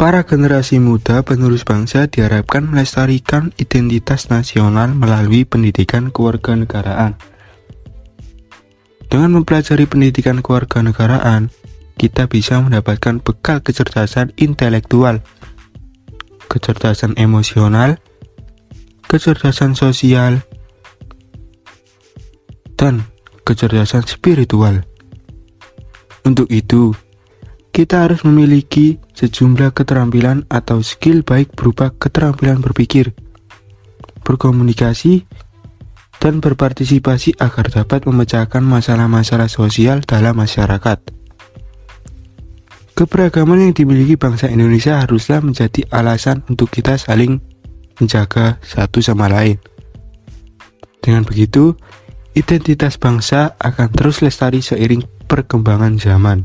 Para generasi muda penerus bangsa diharapkan melestarikan identitas nasional melalui pendidikan kewarganegaraan. Dengan mempelajari pendidikan kewarganegaraan, kita bisa mendapatkan bekal kecerdasan intelektual, kecerdasan emosional, kecerdasan sosial, dan kecerdasan spiritual. Untuk itu, kita harus memiliki sejumlah keterampilan atau skill baik berupa keterampilan berpikir, berkomunikasi, dan berpartisipasi agar dapat memecahkan masalah-masalah sosial dalam masyarakat. Keberagaman yang dimiliki bangsa Indonesia haruslah menjadi alasan untuk kita saling menjaga satu sama lain. Dengan begitu, identitas bangsa akan terus lestari seiring perkembangan zaman.